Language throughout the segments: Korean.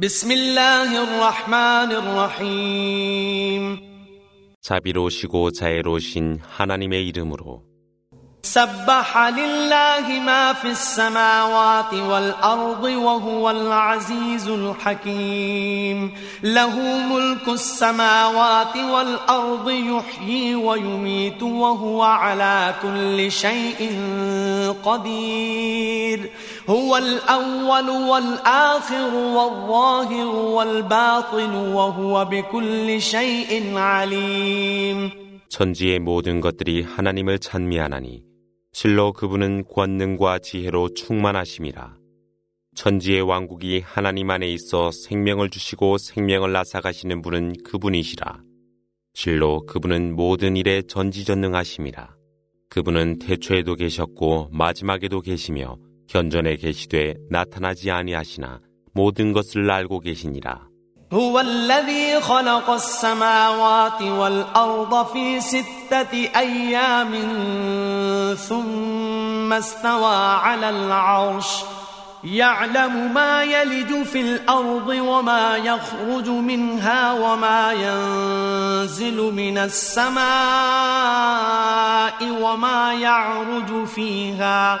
بسم الله الرحمن الرحيم 자비로우시고 자애로우신 하나님의 이름으로 سبح لله ما في السماوات والأرض وهو العزيز الحكيم له ملك السماوات والأرض يحيي ويميت وهو على كل شيء قدير هو الأول والآخر والظاهر والباطن وهو بكل شيء عليم 천지의 모든 것들이 하나님을 찬미하나니 실로 그분은 권능과 지혜로 충만하심이라. 천지의 왕국이 하나님 안에 있어 생명을 주시고 생명을 나사가시는 분은 그분이시라. 실로 그분은 모든 일에 전지전능하심이라. 그분은 태초에도 계셨고 마지막에도 계시며 현전에 계시되 나타나지 아니하시나 모든 것을 알고 계시니라. هو الذي خلق السماوات والأرض في ستة أيام ثم استوى على العرش يعلم ما يلج في الأرض وما يخرج منها وما ينزل من السماء وما يعرج فيها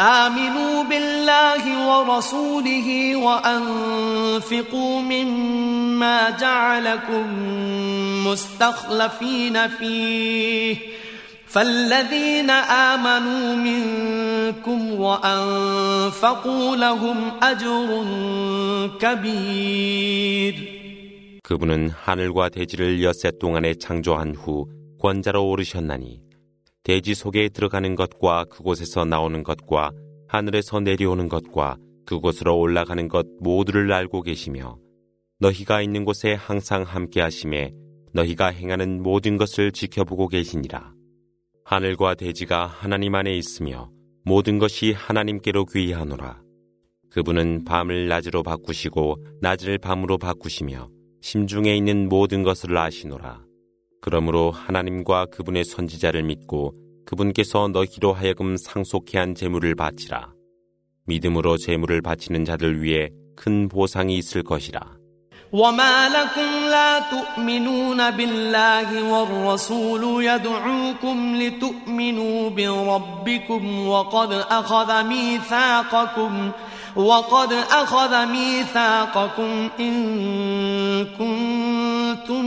آمنوا بالله ورسوله وأنفقوا مما جعلكم مستخلفين فيه فالذين آمنوا منكم وأنفقوا لهم أجر كبير 그분은 하늘과 대지를 엿새 동안에 창조한 후 권자로 오르셨나니 대지 속에 들어가는 것과 그곳에서 나오는 것과 하늘에서 내려오는 것과 그곳으로 올라가는 것 모두를 알고 계시며 너희가 있는 곳에 항상 함께 하심에 너희가 행하는 모든 것을 지켜보고 계시니라. 하늘과 대지가 하나님 안에 있으며 모든 것이 하나님께로 귀하노라. 그분은 밤을 낮으로 바꾸시고 낮을 밤으로 바꾸시며 심중에 있는 모든 것을 아시노라. 그러므로 하나님과 그분의 선지자를 믿고 그분께서 너희로 하여금 상속해 한 재물을 바치라. 믿음으로 재물을 바치는 자들 위해 큰 보상이 있을 것이라. وما لكم لا تؤمنون بالله والرسول يدعوكم لتؤمنوا بربكم وقد أخذ ميثاقكم وقد أخذ ميثاقكم إن كنتم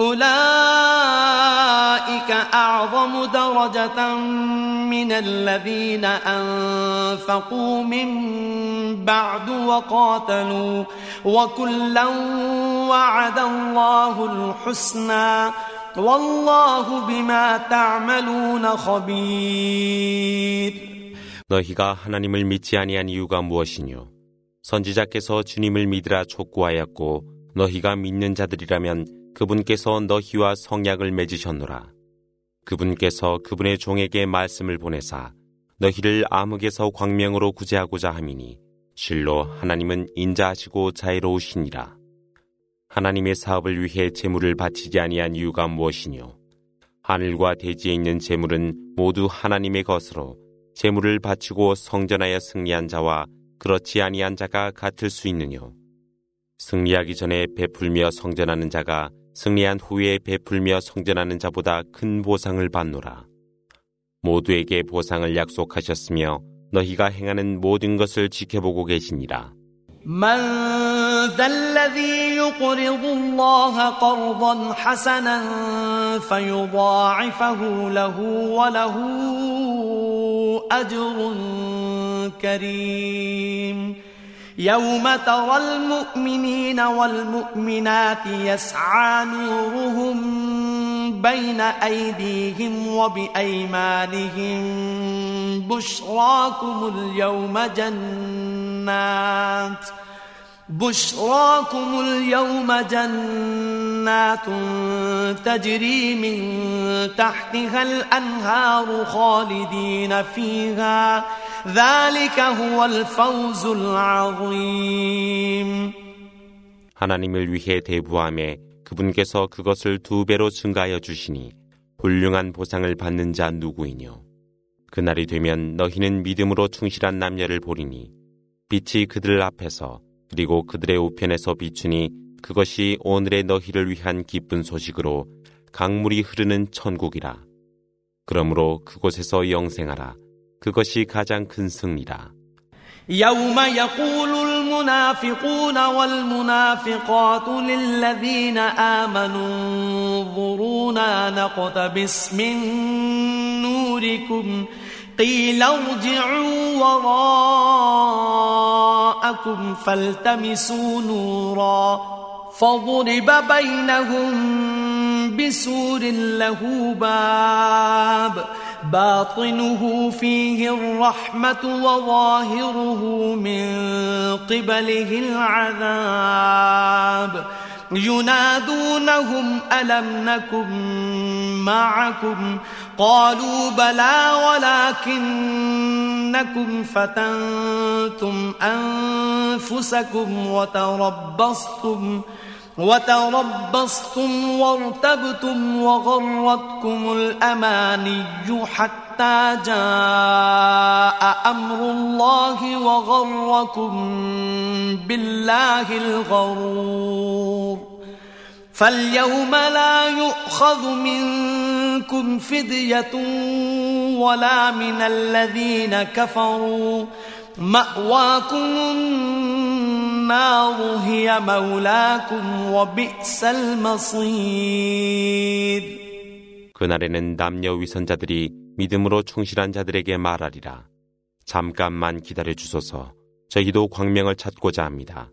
أولئك أعظم درجة من الذين أنفقوا من بعد وقاتلوا وكلا وعد الله الحسنى والله بما تعملون خبير 너희가 하나님을 믿지 아니한 이유가 무엇이뇨? 선지자께서 주님을 믿으라 촉구하였고 너희가 믿는 자들이라면 그분께서 너희와 성약을 맺으셨노라. 그분께서 그분의 종에게 말씀을 보내사 너희를 암흑에서 광명으로 구제하고자 함이니 실로 하나님은 인자하시고 자애로우시니라. 하나님의 사업을 위해 재물을 바치지 아니한 이유가 무엇이뇨? 하늘과 대지에 있는 재물은 모두 하나님의 것으로 재물을 바치고 성전하여 승리한 자와 그렇지 아니한 자가 같을 수 있느뇨? 승리하기 전에 베풀며 성전하는 자가 승리한 후에 베풀며 성전하는 자보다 큰 보상을 받노라. 모두에게 보상을 약속하셨으며 너희가 행하는 모든 것을 지켜보고 계시니라. يوم ترى المؤمنين والمؤمنات يسعى نورهم بين أيديهم وبأيمانهم بشراكم اليوم جنات بشراكم اليوم جنات تجري من تحتها الأنهار خالدين فيها ذلك هو الفوز العظيم 하나님을 위해 대부함에 그분께서 그것을 두 배로 증가하여 주시니 훌륭한 보상을 받는 자 누구이뇨. 그날이 되면 너희는 믿음으로 충실한 남녀를 보리니 빛이 그들 앞에서 그리고 그들의 우편에서 비추니 그것이 오늘의 너희를 위한 기쁜 소식으로 강물이 흐르는 천국이라. 그러므로 그곳에서 영생하라. 그것이 가장 큰 승리라. يوم يقول المنافقون والمنافقات للذين آمنوا انظرونا نقتبس من نوركم قيل ارجعوا وراءكم فالتمسوا نورا فضرب بينهم بسور له باب باطنه فيه الرحمة وظاهره من قبله العذاب ينادونهم ألم نكن معكم؟ قالوا بلى ولكنكم فتنتم أنفسكم وتربصتم. وتربصتم وارتبتم وغرتكم الأماني حتى جاء أمر الله وغركم بالله الغرور. فاليوم لا يؤخذ منكم فدية ولا من الذين كفروا. مأواكم النار هي مولاكم وبئس المصير 그날에는 남녀 위선자들이 믿음으로 충실한 자들에게 말하리라. 잠깐만 기다려 주소서. 저희도 광명을 찾고자 합니다.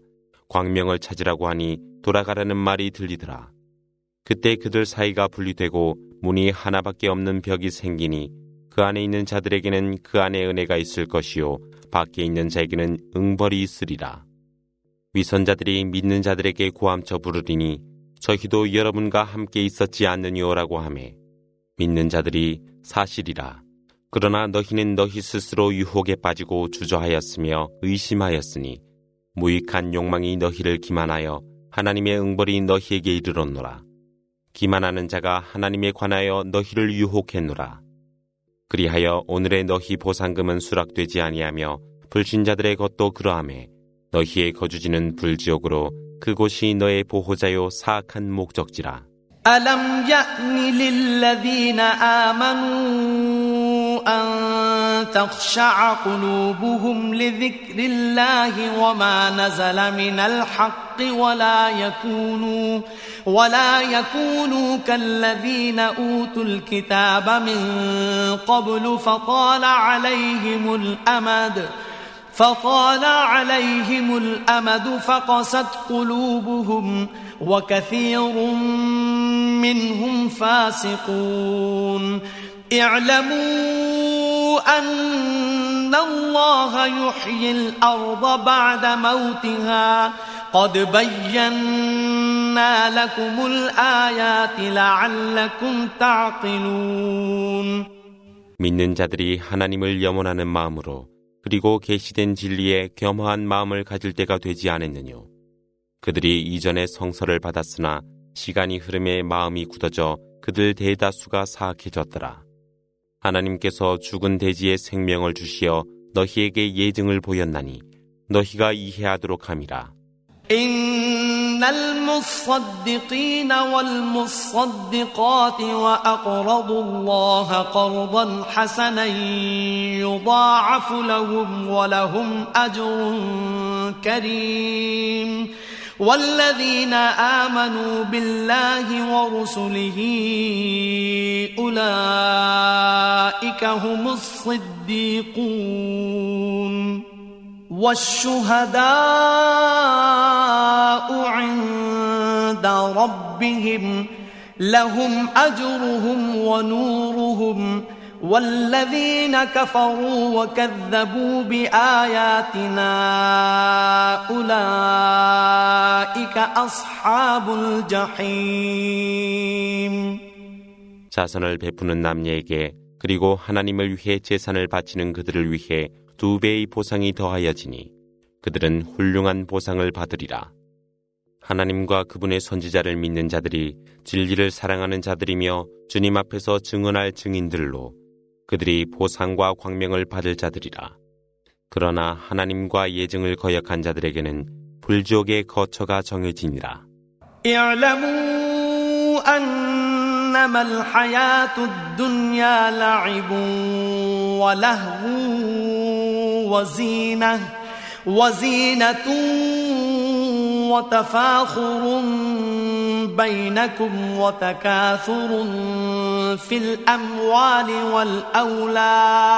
광명을 찾으라고 하니 돌아가라는 말이 들리더라. 그때 그들 사이가 분리되고 문이 하나밖에 없는 벽이 생기니 그 안에 있는 자들에게는 그 안에 은혜가 있을 것이요 밖에 있는 자에게는 응벌이 있으리라. 위선자들이 믿는 자들에게 고함쳐 부르리니 저희도 여러분과 함께 있었지 않느니오라고 하매 믿는 자들이 사실이라. 그러나 너희는 너희 스스로 유혹에 빠지고 주저하였으며 의심하였으니 무익한 욕망이 너희를 기만하여 하나님의 응벌이 너희에게 이르렀노라. 기만하는 자가 하나님에 관하여 너희를 유혹했노라. 그리하여 오늘의 너희 보상금은 수락되지 아니하며 불신자들의 것도 그러함에 너희의 거주지는 불지옥으로 그곳이 너의 보호자요 사악한 목적지라. ألم يأن للذين آمنوا أن تخشع قلوبهم لذكر الله وما نزل من الحق ولا يكونوا ولا يكونوا كالذين أوتوا الكتاب من قبل فطال عليهم الأمد فطال عليهم الأمد فقست قلوبهم وكثير منهم فاسقون اعلموا أن الله يحيي الأرض بعد موتها قد بينا لكم الآيات لعلكم تعقلون 믿는 자들이 하나님을 염원하는 마음으로 그리고 계시된 진리에 겸허한 마음을 가질 때가 되지 않았느뇨. 그들이 이전에 성서를 받았으나 시간이 흐름에 마음이 굳어져 그들 대다수가 사악해졌더라. 하나님께서 죽은 돼지의 생명을 주시어 너희에게 예증을 보였나니 너희가 이해하도록 함이라. إن المصدقين والمصدقات وأقرضوا الله قرضا حسنا يضاعف لهم ولهم أجر كريم. والذين آمنوا بالله ورسله أولئك هم الصديقون. والشهداء عند ربهم لهم أجرهم ونورهم والذين كفروا وكذبوا بآياتنا أولئك أصحاب الجحيم 자선을 베푸는 남녀에게 그리고 하나님을 위해 재산을 바치는 그들을 위해 두 배의 보상이 더하여지니 그들은 훌륭한 보상을 받으리라. 하나님과 그분의 선지자를 믿는 자들이 진리를 사랑하는 자들이며 주님 앞에서 증언할 증인들로 그들이 보상과 광명을 받을 자들이라. 그러나 하나님과 예증을 거역한 자들에게는 불지옥의 거처가 정해지니라. أنما الحياة الدنيا لعب ولهو وزينة وزينة وتفاخر بينكم وتكاثر في الأموال والأولاد.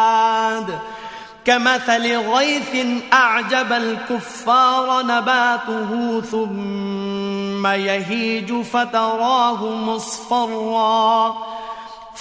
كمثل غيث أعجب الكفار نباته ثم يهيج فتراه مصفرا.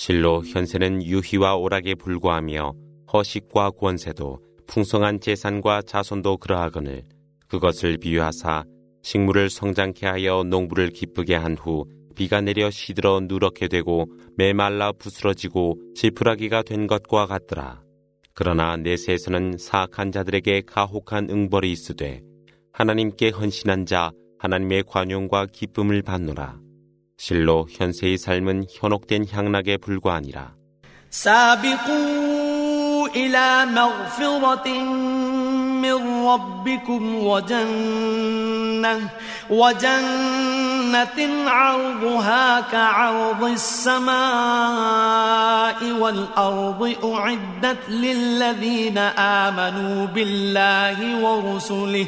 실로 현세는 유희와 오락에 불과하며 허식과 권세도 풍성한 재산과 자손도 그러하거늘 그것을 비유하사 식물을 성장케 하여 농부를 기쁘게 한 후 비가 내려 시들어 누렇게 되고 메말라 부스러지고 지푸라기가 된 것과 같더라. 그러나 내세에서는 사악한 자들에게 가혹한 응벌이 있으되 하나님께 헌신한 자 하나님의 관용과 기쁨을 받노라. 실로 현세의 삶은 현혹된 향락에 불과하니라. من ربكم وجنة وجنة عرضها كعرض السماء والأرض أعدت للذين آمنوا بالله ورسله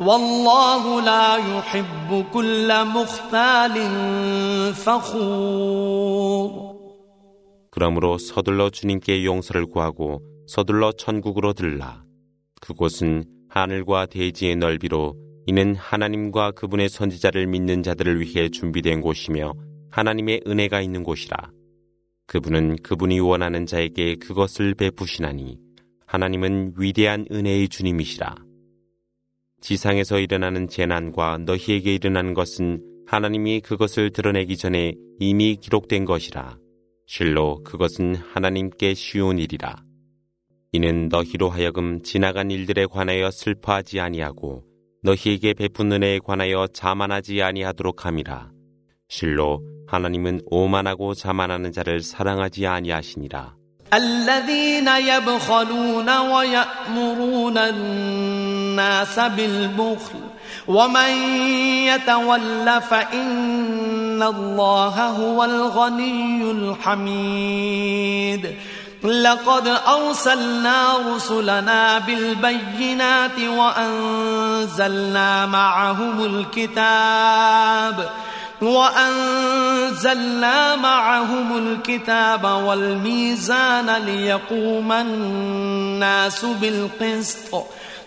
والله لا يحب كل مختال فخور 그러므로 서둘러 주님께 용서를 구하고 서둘러 천국으로 들라. 그곳은 하늘과 대지의 넓이로 이는 하나님과 그분의 선지자를 믿는 자들을 위해 준비된 곳이며 하나님의 은혜가 있는 곳이라. 그분은 그분이 원하는 자에게 그것을 베푸시나니 하나님은 위대한 은혜의 주님이시라. 지상에서 일어나는 재난과 너희에게 일어나는 것은 하나님이 그것을 드러내기 전에 이미 기록된 것이라. 실로 그것은 하나님께 쉬운 일이라. 이는 너희로 하여금 지나간 일들에 관하여 슬퍼하지 아니하고 너희에게 베푼 은혜에 관하여 자만하지 아니하도록 함이라. 실로 하나님은 오만하고 자만하는 자를 사랑하지 아니하시니라. الناس بالبخل. ومن يتول فإن الله هو الغني الحميد. لقد أرسلنا رسلنا بالبينات وأنزلنا معهم الكتاب. وأنزلنا معهم الكتاب والميزان ليقوم الناس بالقسط.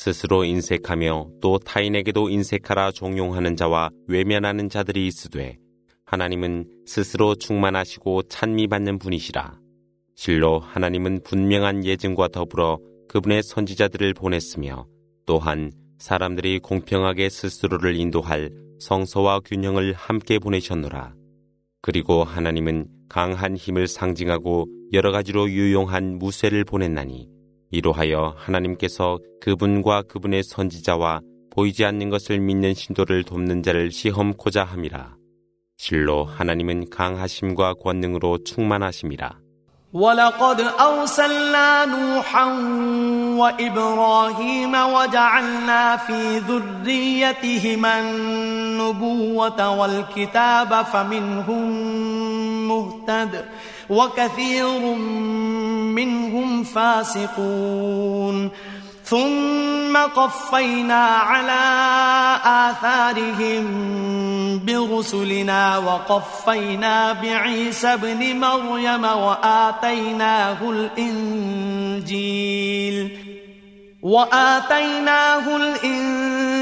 스스로 인색하며 또 타인에게도 인색하라 종용하는 자와 외면하는 자들이 있으되 하나님은 스스로 충만하시고 찬미받는 분이시라. 실로 하나님은 분명한 예증과 더불어 그분의 선지자들을 보냈으며 또한 사람들이 공평하게 스스로를 인도할 성서와 균형을 함께 보내셨노라. 그리고 하나님은 강한 힘을 상징하고 여러 가지로 유용한 무쇠를 보냈나니 이로하여 하나님께서 그분과 그분의 선지자와 보이지 않는 것을 믿는 신도를 돕는 자를 시험코자 함이라. 실로 하나님은 강하심과 권능으로 충만하심이라. ولقد أرسلنا نوحا وإبراهيم وجعلنا في ذريتهما النبوة والكتاب فمنهم مهتد وكثير منهم فاسقون. ثم قفينا على آثارهم برسلنا وقفينا بعيسى ابن مريم وآتيناه الإنجيل وآتيناه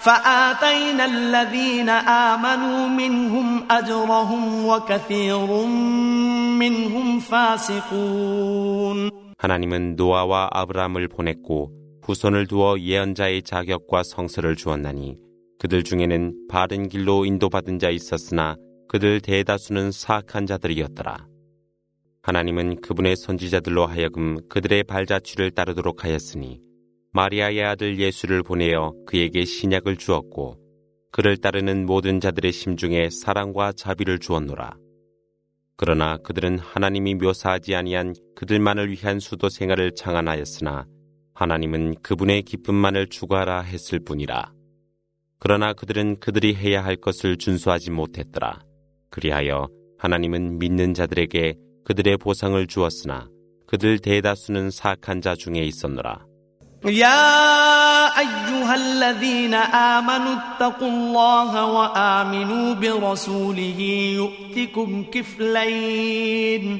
فآتينا الذين آمنوا منهم أجرهم وكثير منهم فاسقون 하나님은 노아와 아브라함을 보냈고 후손을 두어 예언자의 자격과 성서를 주었나니 그들 중에는 바른 길로 인도받은 자 있었으나 그들 대다수는 사악한 자들이었더라. 하나님은 그분의 선지자들로 하여금 그들의 발자취를 따르도록 하였으니 마리아의 아들 예수를 보내어 그에게 신약을 주었고 그를 따르는 모든 자들의 심중에 사랑과 자비를 주었노라. 그러나 그들은 하나님이 묘사하지 아니한 그들만을 위한 수도 생활을 창안하였으나 하나님은 그분의 기쁨만을 추구하라 했을 뿐이라. 그러나 그들은 그들이 해야 할 것을 준수하지 못했더라. 그리하여 하나님은 믿는 자들에게 그들의 보상을 주었으나 그들 대다수는 사악한 자 중에 있었노라. يا أيها الذين آمنوا اتقوا الله وآمنوا برسوله يؤتكم كفلين.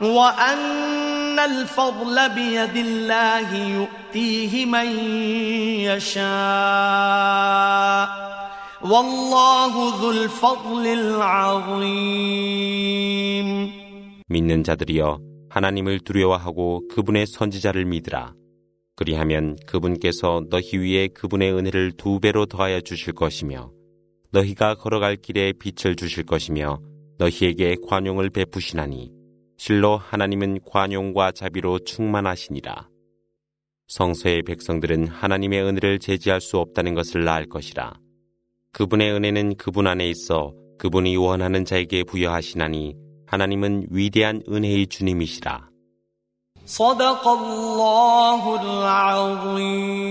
وأن الفضل بيد الله يؤتيه من يشاء والله ذو الفضل العظيم 믿는 자들이여 하나님을 두려워하고 그분의 선지자를 믿으라. 그리하면 그분께서 너희 위에 그분의 은혜를 두 배로 더하여 주실 것이며 너희가 걸어갈 길에 빛을 주실 것이며 너희에게 관용을 베푸시나니 실로 하나님은 관용과 자비로 충만하시니라. 성서의 백성들은 하나님의 은혜를 제지할 수 없다는 것을 알 것이라. 그분의 은혜는 그분 안에 있어 그분이 원하는 자에게 부여하시나니 하나님은 위대한 은혜의 주님이시라. صدق الله العظيم